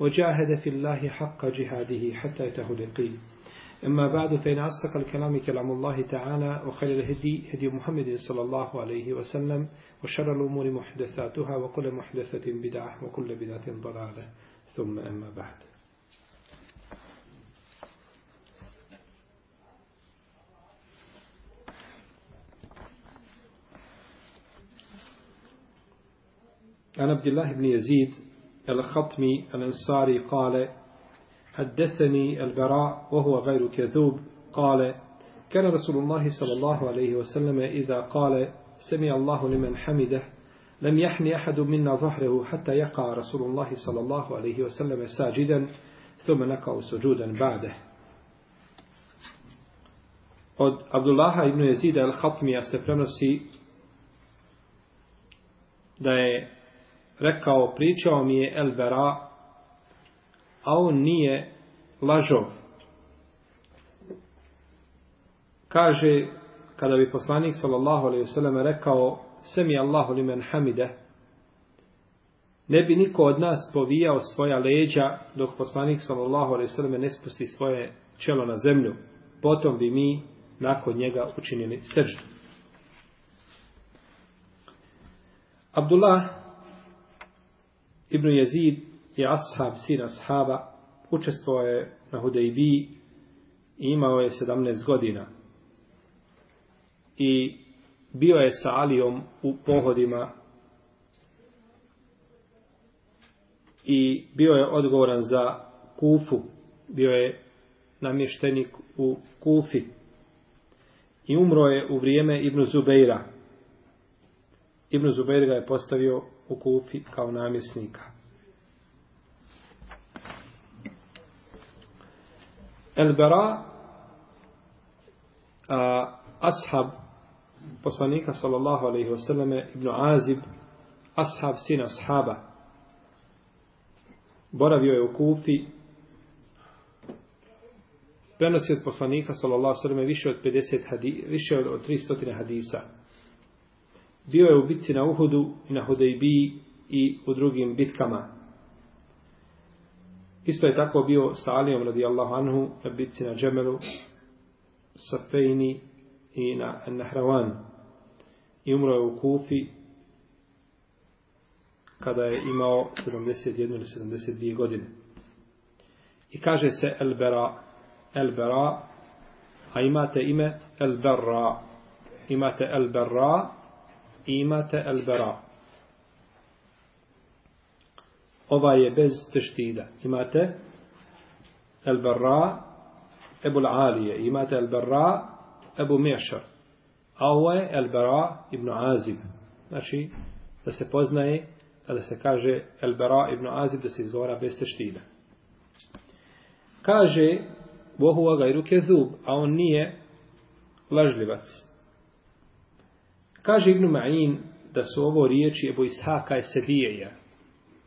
وجاهد في الله حق جهاده حتى يته اليقين. أما بعد فإن أصدق الكلام كلام الله تعالى وخير الهدي هدي محمد صلى الله عليه وسلم وشر الأمور محدثاتها وكل محدثة بدعة وكل بدعة ضلالة. ثم أما بعد. عن عبد الله بن يزيد الخطمي الأنصاري قال حدثني البراء وهو غير كذوب قال كان رسول الله صلى الله عليه وسلم إذا قال سمع الله لمن حمده لم يحني أحد منا ظهره حتى يقع رسول الله صلى الله عليه وسلم ساجدا ثم نقع سجودا بعده. Od Abdullaha ibn Jezida al-Khatmija se prenosi da je rekao, pričao mi je El Vera, a on nije lažov. Kaže, kada bi poslanik sallallahu alaihi wasallam rekao, semi Allahu li men hamide, ne bi niko od nas povijao svoja leđa dok poslanik sallallahu alaihi wasallam ne spusti svoje čelo na zemlju. Potom bi mi nakon njega učinili srđu. Abdullah Ibn Jezid je ashab, sin ashaba, učestvovao je na Hudejbiji i imao je 17 godina. I bio je sa Alijom u pohodima i bio je odgovoran za Kufu. Bio je namještenik u Kufi. I umro je u vrijeme Ibn Zubeira. Ibn Zubair ga je postavio u Kufi kao namjesnika. El-Bara a, ashab poslanika sallallahu alaihi wasallame, Ibn Azib ashab sin ashaba boravio je u Kufi prenosi od poslanika sallallahu alaihi wasallame više od 50 hadisa više od 300 hadisa bio je u bitci na Uhudu i na Hudejbiji i u drugim bitkama. Isto je tako bio sa Alijom radijallahu anhu na bitci na Džemelu, Safejni i na Nahravan. I umro je u Kufi kada je imao 71 ili 72 godine. I kaže se El Bera, El Bera, a imate ime El Berra. Imate El Berra, i imate el-bera. Ova je bez teštida. Imate el-bera, ebu l'alije. Imate el-bera, ebu mešar. A ovo je el-bera ibn Azib. Znači, da se poznaje, kada se kaže el-bera ibn Azib, da se izgovara bez teštida. Kaže, vohu gajru kezub, a on nije lažljivac. Kaže Ibn Ma'in da su ovo riječi Ebu Ishaka Esebijeja,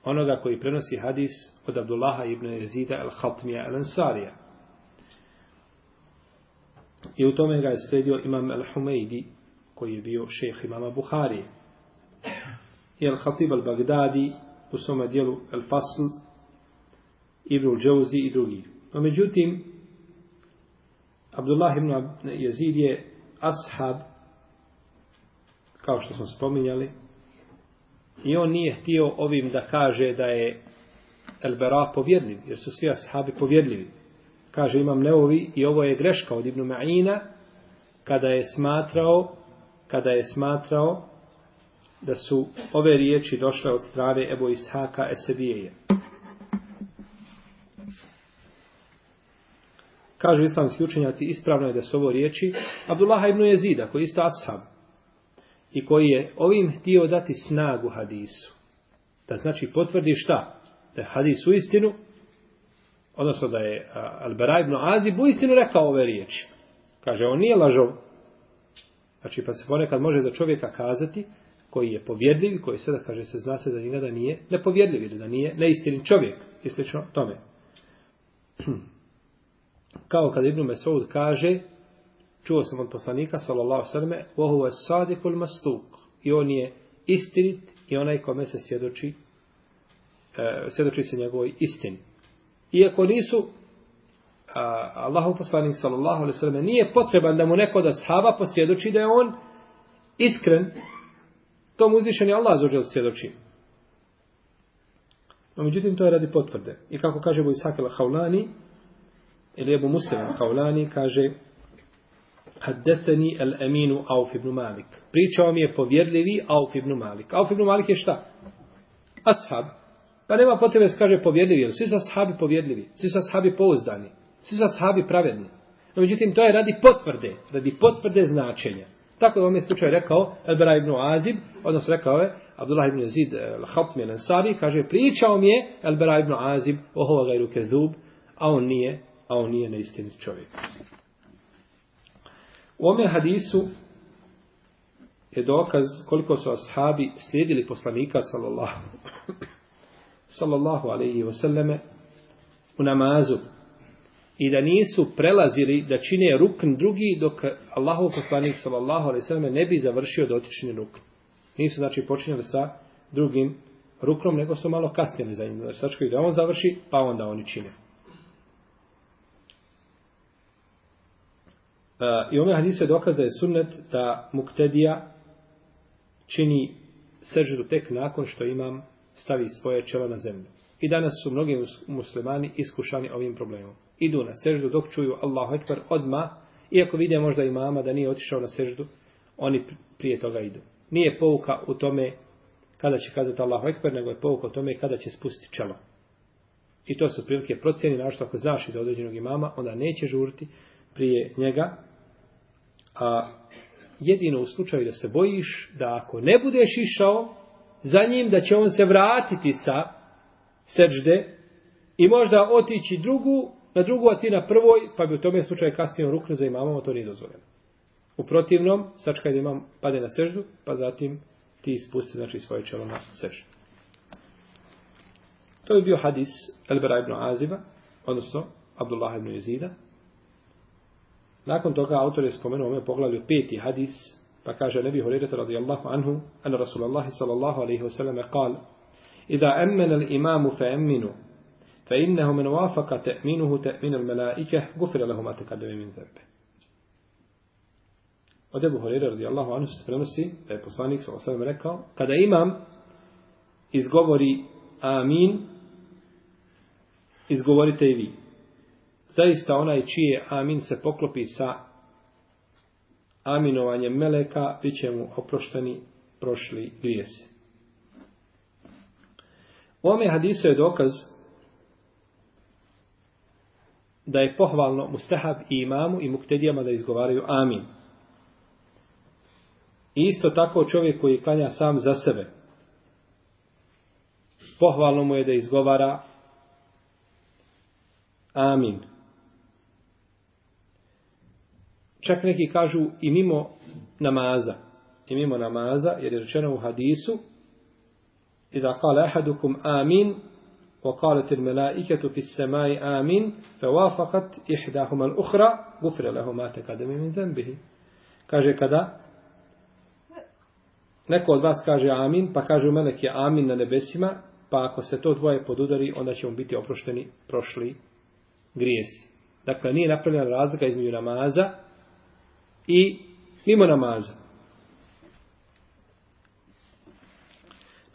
onoga koji prenosi hadis od Abdullaha ibn Jezida al-Khatmija al-Ansarija. I u tome ga je sledio imam al-Humeidi, koji je bio šejh imama Buharije. I al-Khatib al-Bagdadi u svome dijelu al-Fasl, Ibn al-Džauzi i drugi. No međutim, Abdullah ibn Jezid je ashab kao što smo spominjali. I on nije htio ovim da kaže da je Elbera povjedljiv, jer su svi ashabi povjedljivi. Kaže imam neovi i ovo je greška od Ibnu Ma'ina kada je smatrao kada je smatrao da su ove riječi došle od strane Ebu Ishaka Esebijeje. Kažu islamski učenjaci, ispravno je da su ovo riječi Abdullah ibn Jezida, koji je isto ashab i koji je ovim htio dati snagu hadisu. Da znači potvrdi šta? da je hadis u istinu, odnosno da je Al-Bara ibn Azib u istinu rekao ove riječi. Kaže, on nije lažov. Znači, pa se ponekad može za čovjeka kazati, koji je povjedljiv, koji sada kaže se zna se za njega da nije nepovjedljiv ili da nije neistinin čovjek i slično tome. Hm. Kao kad Ibn Mesud kaže, čuo sam od poslanika, sallallahu sallam, vohu je sadikul mastuk, i on je istinit i onaj kome se svjedoči, e, svjedoči se njegovoj istini. Iako nisu a, Allahu poslanik sallallahu alejhi ve sellem nije potreban da mu neko da sahaba posvjedoči da je on iskren To mu uzvišen je Allah zaođel svjedoči. No, međutim, to je radi potvrde. I kako kaže Bo Isak al-Haulani, ili Ebu Muslim al-Haulani, kaže Haddeseni al-Aminu Auf ibn Malik. Pričao mi je povjerljivi Auf ibn Malik. Auf ibn Malik je šta? Ashab. Pa nema potrebe se kaže povjerljivi, jer svi su ashabi povjerljivi, svi su ashabi pouzdani, svi su ashabi pravedni. No, međutim, to je radi potvrde, radi potvrde značenja. Tako da vam je slučaj rekao Elbera ibn Azib, odnosno rekao je Abdullah ibn Yazid eh, al-Khatmi al-Ansari, kaže, pričao mi je Elbera ibn Azib, ohova gajru kezub, a on nije, a on nije neistinit čovjek. U ome hadisu je dokaz koliko su ashabi slijedili poslanika sallallahu sallallahu alaihi wasallame u namazu i da nisu prelazili da čine rukn drugi dok Allahov poslanik sallallahu alejhi ve sellem ne bi završio dotični rukn. Nisu znači počinjali sa drugim ruknom, nego su malo kasnili za njim. Znači, sačekaju da on završi, pa onda oni čine. Eh, I ome hadisu je dokaz da je sunnet da muktedija čini seždu tek nakon što imam stavi svoje čelo na zemlju. I danas su mnogi muslimani iskušani ovim problemom idu na seždu dok čuju Allahu Ekber odma iako vide možda imama da nije otišao na seždu, oni prije toga idu. Nije pouka u tome kada će kazati Allahu Ekber, nego je pouka u tome kada će spustiti čelo. I to su prilike procjeni, našto ako znaš iz određenog imama, onda neće žurti prije njega. A jedino u slučaju da se bojiš da ako ne budeš išao za njim, da će on se vratiti sa seđde i možda otići drugu na drugu, a ti na prvoj, pa bi u tome slučaju kasnije rukne za imamom, to nije dozvoljeno. U protivnom, sačkaj da imam pade na seždu, pa zatim ti ispusti znači svoje čelo na seždu. To je bio hadis Elbera ibn Aziba, odnosno Abdullah ibn Jezida. Nakon toga autor je spomenuo ome poglavlju peti hadis, pa kaže Nebi Horirata radijallahu anhu, an Rasulallahi sallallahu alaihi wa sallam je kal, Ida emmen al imamu fe emminu, fe innehu men wafaka te'minuhu te'minu melaike, gufira lehuma te min zembe. Od Ebu Horirata radijallahu anhu se prenosi, da je poslanik sallallahu alaihi rekao, kada imam izgovori amin, izgovorite i vi. Zaista onaj čije amin se poklopi sa aminovanjem meleka bit će mu oprošteni prošli grijesi. U ome hadisu je dokaz da je pohvalno mustahab i imamu i muktedijama da izgovaraju amin. I isto tako čovjek koji klanja sam za sebe. Pohvalno mu je da izgovara amin. Čak neki kažu i mimo namaza. I mimo namaza, jer je rečeno u hadisu i da kala ahadukum amin wa kalat il melaiketu fis semai amin fe wafakat ihdahuma l'ukhra gufre lehuma tekademi min zembihi. Kaže kada neko od vas kaže amin, pa kaže u melek je amin na nebesima, pa ako se to dvoje podudari, onda će mu biti oprošteni prošli grijesi. Dakle, nije napravljena razlika između namaza i mimo namaza.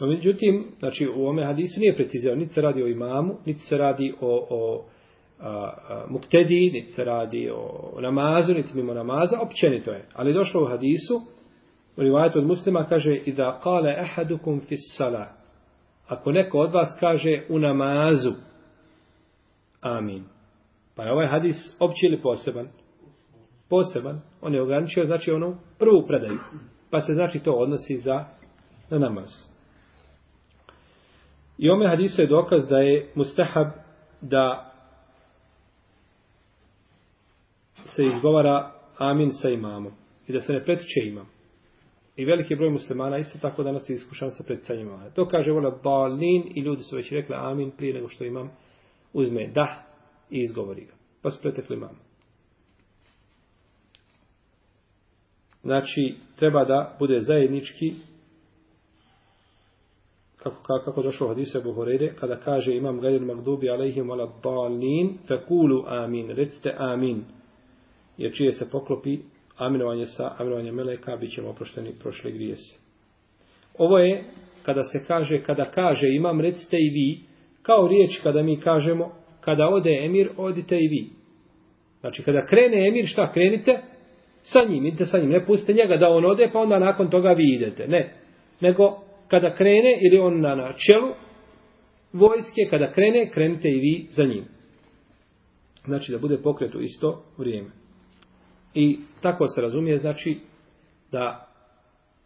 No, međutim, znači, u ome hadisu nije precizirano, niti se radi o imamu, niti se radi o, o a, a, muktedi, niti se radi o namazu, niti mimo namaza, općenito je. Ali došlo u hadisu, u rivajetu od muslima kaže, i da kale ehadukum fis sala, ako neko od vas kaže u namazu, amin. Pa je ovaj hadis opći ili poseban? Poseban. On je ograničio, znači, onu prvu predaju. Pa se, znači, to odnosi za na namaz. I ome hadisu je dokaz da je mustahab da se izgovara amin sa imamom i da se ne pretiče imam. I veliki broj muslimana isto tako danas je iskušan sa preticanjem imama. To kaže vola balin i ljudi su već rekli amin prije nego što imam uzme da i izgovori ga. Pa su pretekli imam. Znači, treba da bude zajednički kako, kako, kako došlo u Abu Ebu kada kaže imam gadir magdubi alejhim ala dalin, fekulu amin, recite amin, jer čije se poklopi aminovanje sa aminovanjem meleka, bit ćemo oprošteni prošle grijese. Ovo je, kada se kaže, kada kaže imam, recite i vi, kao riječ kada mi kažemo, kada ode emir, odite i vi. Znači, kada krene emir, šta krenite? Sa njim, idite sa njim, ne pustite njega da on ode, pa onda nakon toga vi idete. Ne, nego kada krene, ili on na, na čelu vojske, kada krene, krenite i vi za njim. Znači, da bude pokret u isto vrijeme. I tako se razumije, znači, da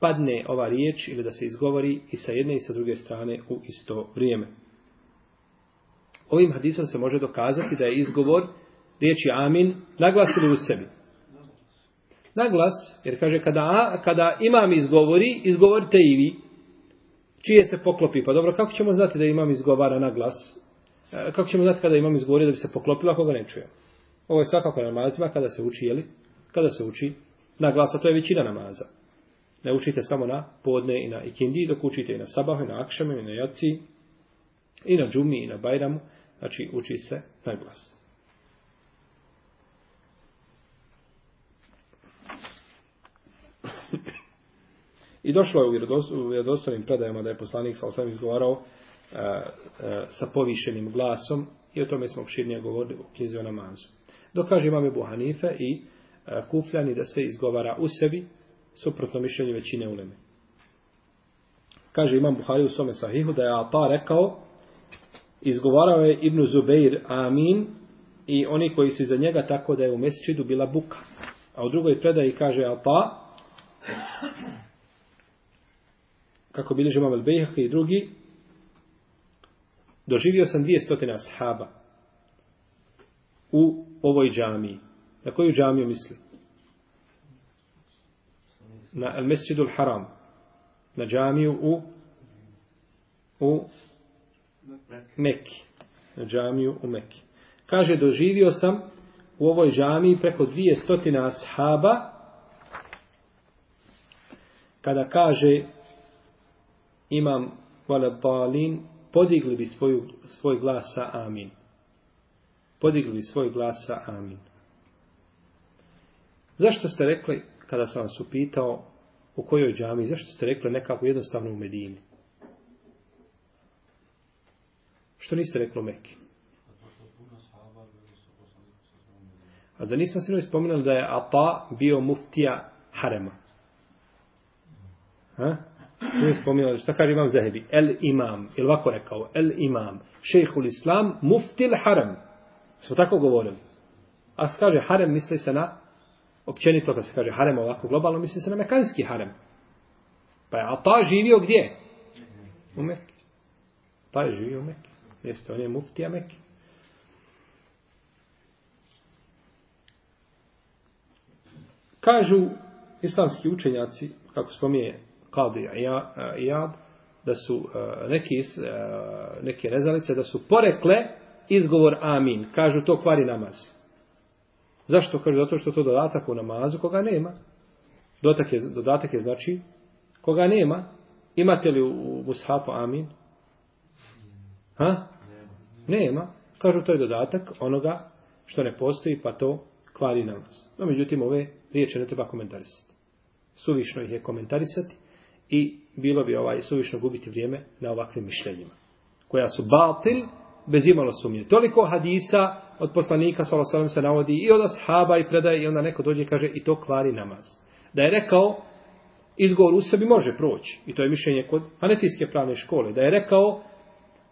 padne ova riječ ili da se izgovori i sa jedne i sa druge strane u isto vrijeme. Ovim hadisom se može dokazati da je izgovor riječi amin naglasili u sebi. Naglas, jer kaže kada, kada imam izgovori, izgovorite i vi. Čije se poklopi? Pa dobro, kako ćemo znati da imam izgovara na glas? E, kako ćemo znati kada imam izgovori da bi se poklopila ako ga ne čujem? Ovo je svakako namazima kada se uči, jeli? Kada se uči na glas, a to je većina namaza. Ne učite samo na podne i na ikindi, dok učite i na sabahu, i na akšame, i na jaci, i na džumi, i na bajramu. Znači, uči se na glas. I došlo je u vjerodostojnim predajama da je poslanik sa osam izgovarao uh, uh, sa povišenim glasom i o tome smo opširnije govorili u knjizi o namazu. Dokaže Ebu Hanife i e, uh, kupljani da se izgovara u sebi suprotno mišljenju većine uleme. Kaže imam Buhari u svome sahihu da je Ata rekao izgovarao je Ibnu Zubeir Amin i oni koji su iza njega tako da je u mesčidu bila buka. A u drugoj predaji kaže Ata kako bilježi imam Al-Bejhaka i drugi, doživio sam dvije stotine ashaba u ovoj džamiji. Na koju džamiju misli? Na El Mesjidul Haram. Na džamiju u u Mekki. Na džamiju u Mekki. Kaže, doživio sam u ovoj džamiji preko dvije stotine ashaba kada kaže imam vala podigli bi svoju, svoj glas sa amin. Podigli bi svoj glas sa amin. Zašto ste rekli, kada sam vas upitao u kojoj džami, zašto ste rekli nekako jednostavno u Medini? Što niste rekli u Mekke? A da nismo sinovi spominali da je Ata bio muftija Harema? Ha? Nije spominjali, šta kaže imam Zahebi? El imam, ili ovako rekao, el imam, šejhul islam, muftil haram. Smo tako govorili. A se kaže harem, misli se na, općenito kad se kaže harem ovako globalno, misli se na mekanski harem. Pa je Ata pa živio gdje? U Mekke. Pa je živio u Mekke. Jeste, on je muftija Mekke. Kažu islamski učenjaci, kako spominje Qadi Iyad, da su eh, neki, eh, neke rezalice, da su porekle izgovor amin. Kažu to kvari namaz. Zašto? Kažu zato što to dodatak u namazu koga nema. Dodatak je, dodatak je znači koga nema. Imate li u mushafu amin? Ha? Nema. Kažu to je dodatak onoga što ne postoji pa to kvari namaz. No, međutim, ove riječi ne treba komentarisati. Suvišno ih je komentarisati i bilo bi ovaj suvišno gubiti vrijeme na ovakvim mišljenjima koja su batil bez imalo sumnje. Toliko hadisa od poslanika sallallahu se navodi i od ashaba i predaje i onda neko dođe i kaže i to kvari namaz. Da je rekao izgovor u sebi može proći i to je mišljenje kod hanetijske pravne škole. Da je rekao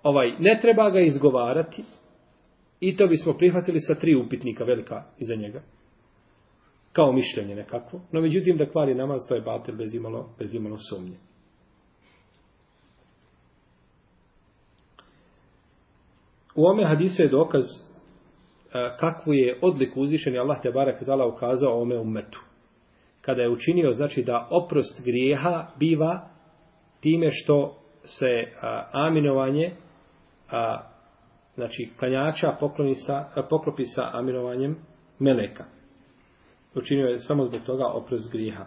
ovaj ne treba ga izgovarati i to bismo prihvatili sa tri upitnika velika iza njega kao mišljenje nekako. No međutim da kvari namaz to je batel bez imalo, bez imalo sumnje. U ome hadisu je dokaz e, kakvu je odliku uzvišeni Allah te barek tala ukazao ome umetu. Kada je učinio, znači da oprost grijeha biva time što se a, aminovanje a, znači klanjača pokloni sa, a, poklopi sa aminovanjem meleka. Učinio je samo zbog toga oprost grijeha.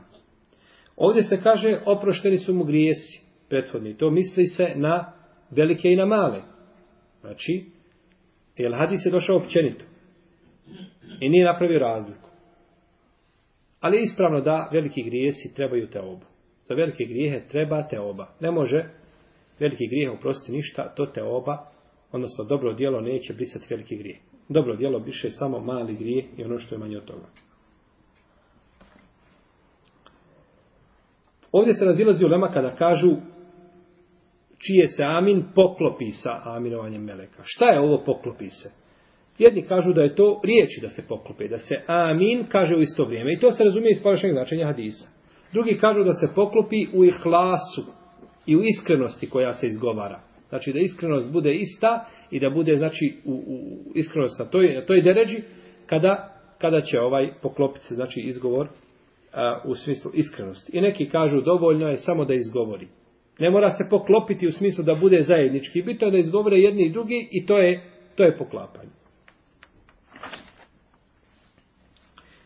Ovdje se kaže oprošteni su mu grijesi prethodni. To misli se na velike i na male. Znači, jer hadis je došao općenito. I nije napravio razliku. Ali je ispravno da veliki grijesi trebaju te oba. Za velike grijehe treba te oba. Ne može veliki grijeh oprostiti ništa, to te oba, odnosno dobro dijelo neće brisati veliki grijeh. Dobro dijelo biše samo mali grijeh i ono što je manje od toga. Ovdje se razilazi u lema kada kažu čije se amin poklopi sa aminovanjem meleka. Šta je ovo poklopi se? Jedni kažu da je to riječi da se poklope, da se amin kaže u isto vrijeme. I to se razumije iz površenja značenja hadisa. Drugi kažu da se poklopi u ihlasu i u iskrenosti koja se izgovara. Znači da iskrenost bude ista i da bude znači u, u iskrenost na toj, na toj deređi kada, kada će ovaj poklopiti se znači izgovor a, u smislu iskrenosti. I neki kažu dovoljno je samo da izgovori. Ne mora se poklopiti u smislu da bude zajednički. Bitno je da izgovore jedni i drugi i to je, to je poklapanje.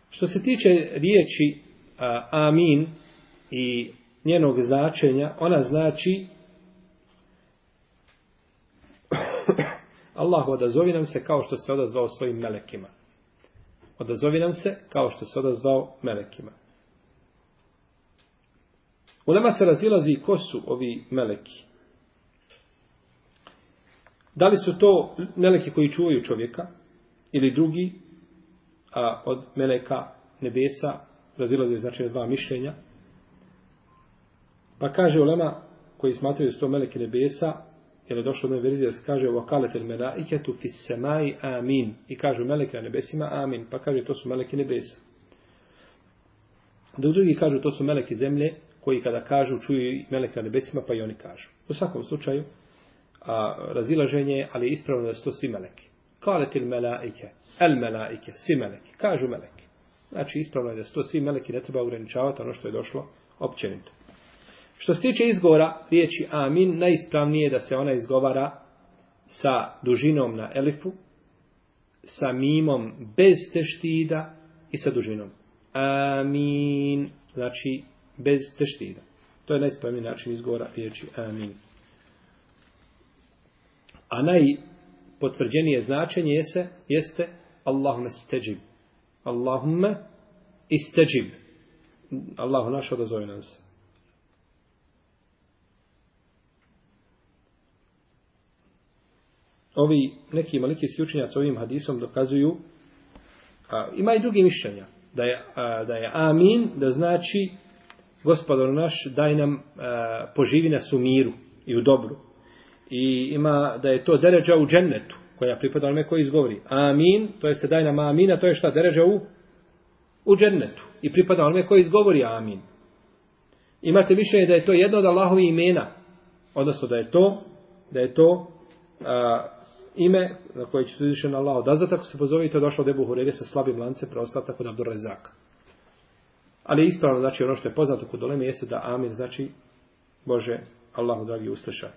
Što se tiče riječi a, amin i njenog značenja, ona znači Allah odazovi nam se kao što se odazvao svojim melekima. Odazovi nam se kao što se odazvao melekima. U nama se razilazi ko su ovi meleki. Da li su to meleki koji čuvaju čovjeka ili drugi a, od meleka nebesa razilaze znači dva mišljenja. Pa kaže ulema koji smatraju da su to meleki nebesa, jer je došlo od verzije da se kaže وَقَالَتِ الْمَلَائِكَةُ فِي السَّمَاءِ amin. I kažu meleki na nebesima amin. Pa kaže to su meleki nebesa. Dok drugi kažu to su meleki zemlje, koji kada kažu čuju melek na nebesima, pa i oni kažu. U svakom slučaju, a, razilaženje, je, ali je ispravno da su to svi meleki. Kaletil melaike, el melaike, svi meleki, kažu meleki. Znači, ispravno je da su to svi meleki, ne treba ograničavati ono što je došlo općenito. Što se tiče izgovora riječi amin, najispravnije je da se ona izgovara sa dužinom na elifu, sa mimom bez teštida i sa dužinom. Amin, znači bez teštida. To je najspravniji način izgovora riječi amin. A najpotvrđenije značenje jeste, jeste Allahumme steđib. Allahumme isteđib. Allahu naš odazove nam se. Ovi neki malikijski učenjaci ovim hadisom dokazuju a, ima i drugi mišljenja da je, a, da je amin da znači gospodar naš, daj nam e, poživi nas u miru i u dobru. I ima da je to deređa u džennetu, koja pripada onome koji izgovori. Amin, to je se daj nam amin, a to je šta deređa u, u džennetu. I pripada onome koji izgovori amin. Imate mišljenje da je to jedno od Allahovi imena, odnosno da je to, da je to a, ime na koje će se izvišen Allah odazvat, ako se pozove i to je došlo od Ebu Hurere sa slabim lancem, preostao tako da Abdur Rezaka. Ali ispravno, znači ono što je poznato kod Oleme jeste da Amin znači Bože, Allahu dragi usliša.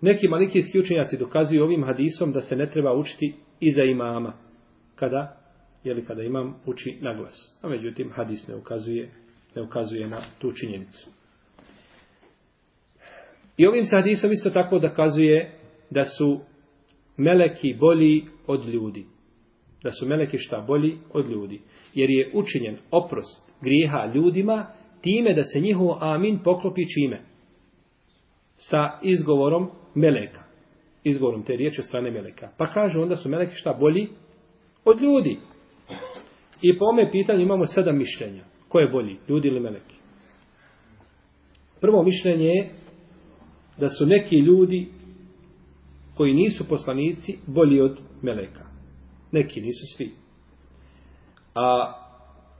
Neki malikijski učenjaci dokazuju ovim hadisom da se ne treba učiti iza imama. Kada? Jeli kada imam uči na glas. A međutim, hadis ne ukazuje, ne ukazuje na tu činjenicu. I ovim se hadisom isto tako dokazuje da su meleki bolji od ljudi. Da su meleki šta bolji od ljudi jer je učinjen oprost grijeha ljudima time da se njihov amin poklopi čime? Sa izgovorom meleka. Izgovorom te riječi od strane meleka. Pa kažu onda su meleki šta bolji? Od ljudi. I po ome pitanju imamo sedam mišljenja. Ko je bolji? Ljudi ili meleki? Prvo mišljenje je da su neki ljudi koji nisu poslanici bolji od meleka. Neki nisu svi. A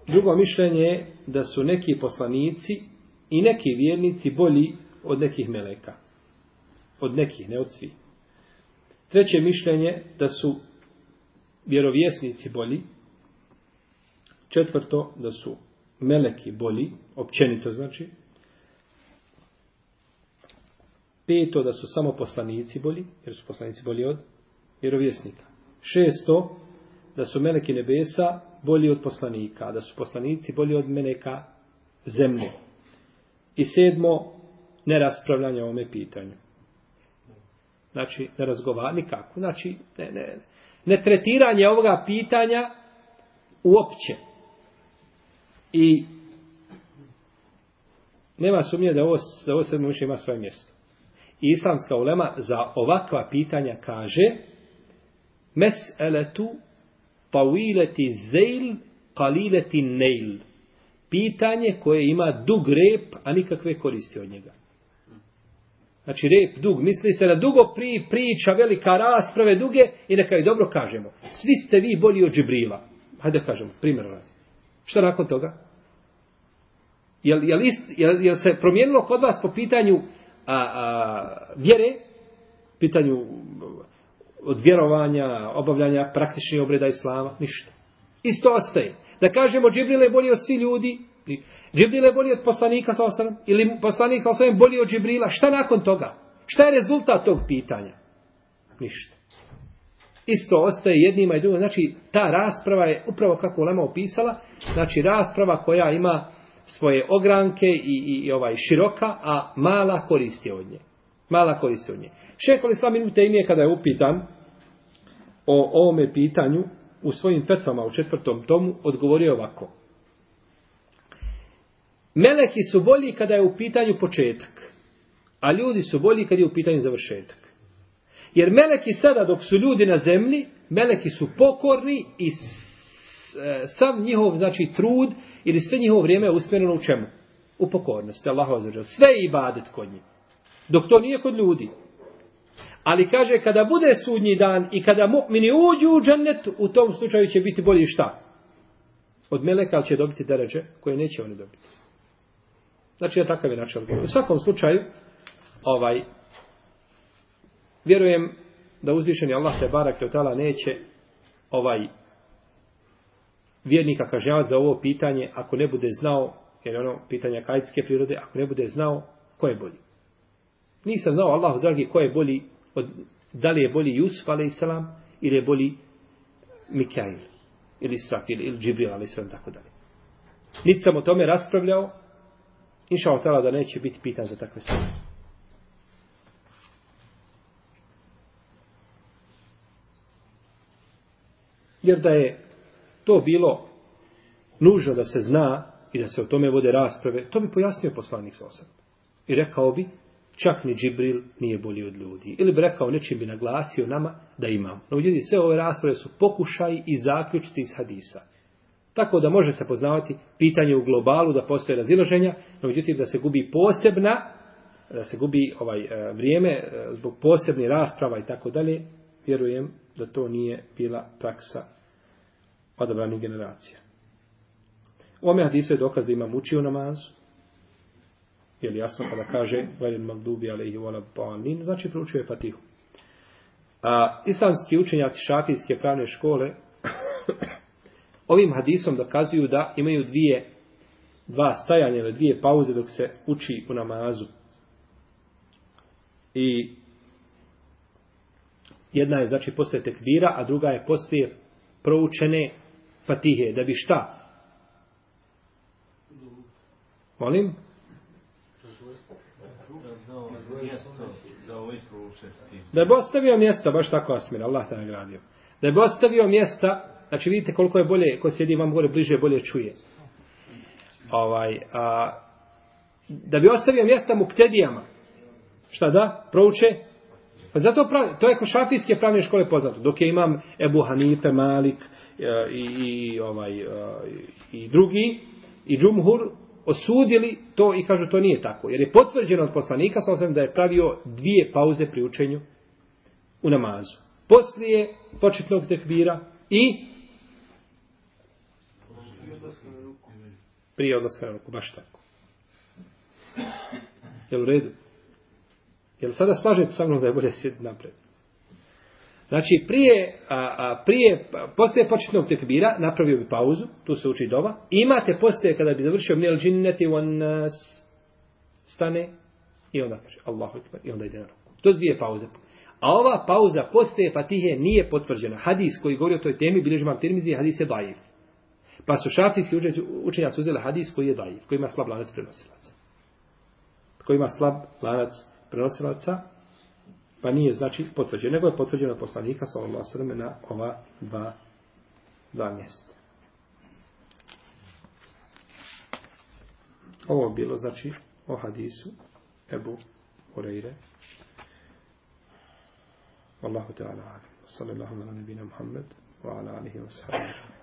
drugo mišljenje je da su neki poslanici i neki vjernici bolji od nekih meleka. Od nekih, ne od svih. Treće mišljenje da su vjerovjesnici bolji. Četvrto da su meleki bolji, općenito znači. Peto da su samo poslanici bolji, jer su poslanici bolji od vjerovjesnika. Šesto da su meleki nebesa bolji od poslanika, da su poslanici bolji od meleka zemlje. I sedmo, neraspravljanje o ovome pitanju. Znači, ne razgovara nikako. Znači, ne, ne, ne tretiranje ovoga pitanja uopće. I nema sumnje da ovo, da ovo sedmo više ima svoje mjesto. I islamska ulema za ovakva pitanja kaže mes'eletu pawileti zeil qalileti neil. Pitanje koje ima dug rep, a nikakve koristi od njega. Znači rep dug, misli se na dugo pri, priča, velika rasprave duge i neka i dobro kažemo. Svi ste vi bolji od Džibrila. Hajde da kažemo, primjer radi. Šta nakon toga? Jel, jel, ist, jel, jel se promijenilo kod vas po pitanju a, a, vjere, pitanju od vjerovanja, obavljanja praktičnih obreda Islama? Ništa. Isto ostaje. Da kažemo Džibril je bolji od svi ljudi, Džibril je bolji od poslanika sa osram, ili poslanik sa osram bolji od Džibrila, šta nakon toga? Šta je rezultat tog pitanja? Ništa. Isto ostaje jednima i drugima. Znači, ta rasprava je upravo kako Lema opisala, znači rasprava koja ima svoje ogranke i, i, i ovaj široka, a mala koristi od nje. Mala koristi od nje. Šekol Islam Ibn imije kada je upitan o ovome pitanju, u svojim petvama u četvrtom tomu, odgovorio ovako. Meleki su bolji kada je u pitanju početak, a ljudi su bolji kada je u pitanju završetak. Jer meleki sada dok su ljudi na zemlji, meleki su pokorni i e, sam njihov znači trud ili sve njihovo vrijeme je usmjereno u čemu? U pokornosti. Allah Sve je ibadet kod njih. Dok to nije kod ljudi. Ali kaže, kada bude sudnji dan i kada mu'mini uđu u džennet, u tom slučaju će biti bolji šta? Od meleka će dobiti deređe koje neće oni dobiti. Znači, je takav je način odgovor. U svakom slučaju, ovaj, vjerujem da uzvišeni Allah te barak je neće ovaj vjernika kažnjavati za ovo pitanje ako ne bude znao, jer ono pitanje kajtske prirode, ako ne bude znao ko je bolji. Nisam znao, Allah, dragi, ko je bolji, od, da li je bolji Jusuf, a.s. ili je bolji Mikail, ili Israfil, ili Džibril, a.s. tako dalje. Niti sam o tome raspravljao, Inša Allah da neće biti pitan za takve stvari. Jer da je to bilo nužno da se zna i da se o tome vode rasprave, to bi pojasnio poslanik sa osam. I rekao bi, čak ni Džibril nije bolji od ljudi. Ili bi rekao, nečim bi naglasio nama da imamo. No, ljudi, sve ove rasprave su pokušaj i zaključci iz hadisa. Tako da može se poznavati pitanje u globalu da postoje razilaženja, no međutim da se gubi posebna, da se gubi ovaj e, vrijeme e, zbog posebnih rasprava i tako dalje, vjerujem da to nije bila praksa odabranih generacija. U ome hadisu je dokaz da imam učio namazu. Je li jasno kada kaže Vajlin Magdubi alaihi wala balin, znači proučio je Fatihu. A, islamski učenjaci šafijske pravne škole ovim hadisom dokazuju da imaju dvije dva stajanja ili dvije pauze dok se uči u namazu. I jedna je znači poslije tekbira, a druga je poslije proučene fatihe. Da bi šta? Molim? Da bi ostavio mjesta, baš tako Asmir, Allah te nagradio. Da bi ostavio mjesta Znači vidite koliko je bolje, ko sjedi vam gore bliže, bolje čuje. Ovaj, a, da bi ostavio mjesta muktedijama, šta da, prouče, pa zato pravi, to je ko šafijske pravne škole poznato, dok je imam Ebu Hanife, Malik e, i, i, ovaj, e, i drugi, i Džumhur, osudili to i kažu to nije tako. Jer je potvrđeno od poslanika, sa osam da je pravio dvije pauze pri učenju u namazu. Poslije početnog tekbira i Prije odlaska na ruku, baš tako. Jel u redu? Jel sada slažete sa mnom da je bolje sjediti napred? Znači, prije, a, a, prije, poslije početnog tekbira, napravio bi pauzu, tu se uči dova, imate poslije, kada bi završio minel džinneti, on nas stane, i onda kaže, Allahu ekber, i onda ide na ruku. To je dvije pauze. A ova pauza poslije Fatihe nije potvrđena. Hadis koji govori o toj temi, bilježi vam tirmizi, hadis je dajiv. Pa su šafijski učenjaci uzeli hadis koji je dajiv, koji ima slab lanac prenosilaca. Koji ima slab lanac prenosilaca, pa nije znači potvrđeno, nego je potvrđeno od poslanika sallallahu alejhi na ova dva dva mjesta. Ovo bilo znači o hadisu Ebu Hureyre. Wallahu ta'ala alim. Sallallahu ala nabina Muhammed wa ala alihi wa sahbihi.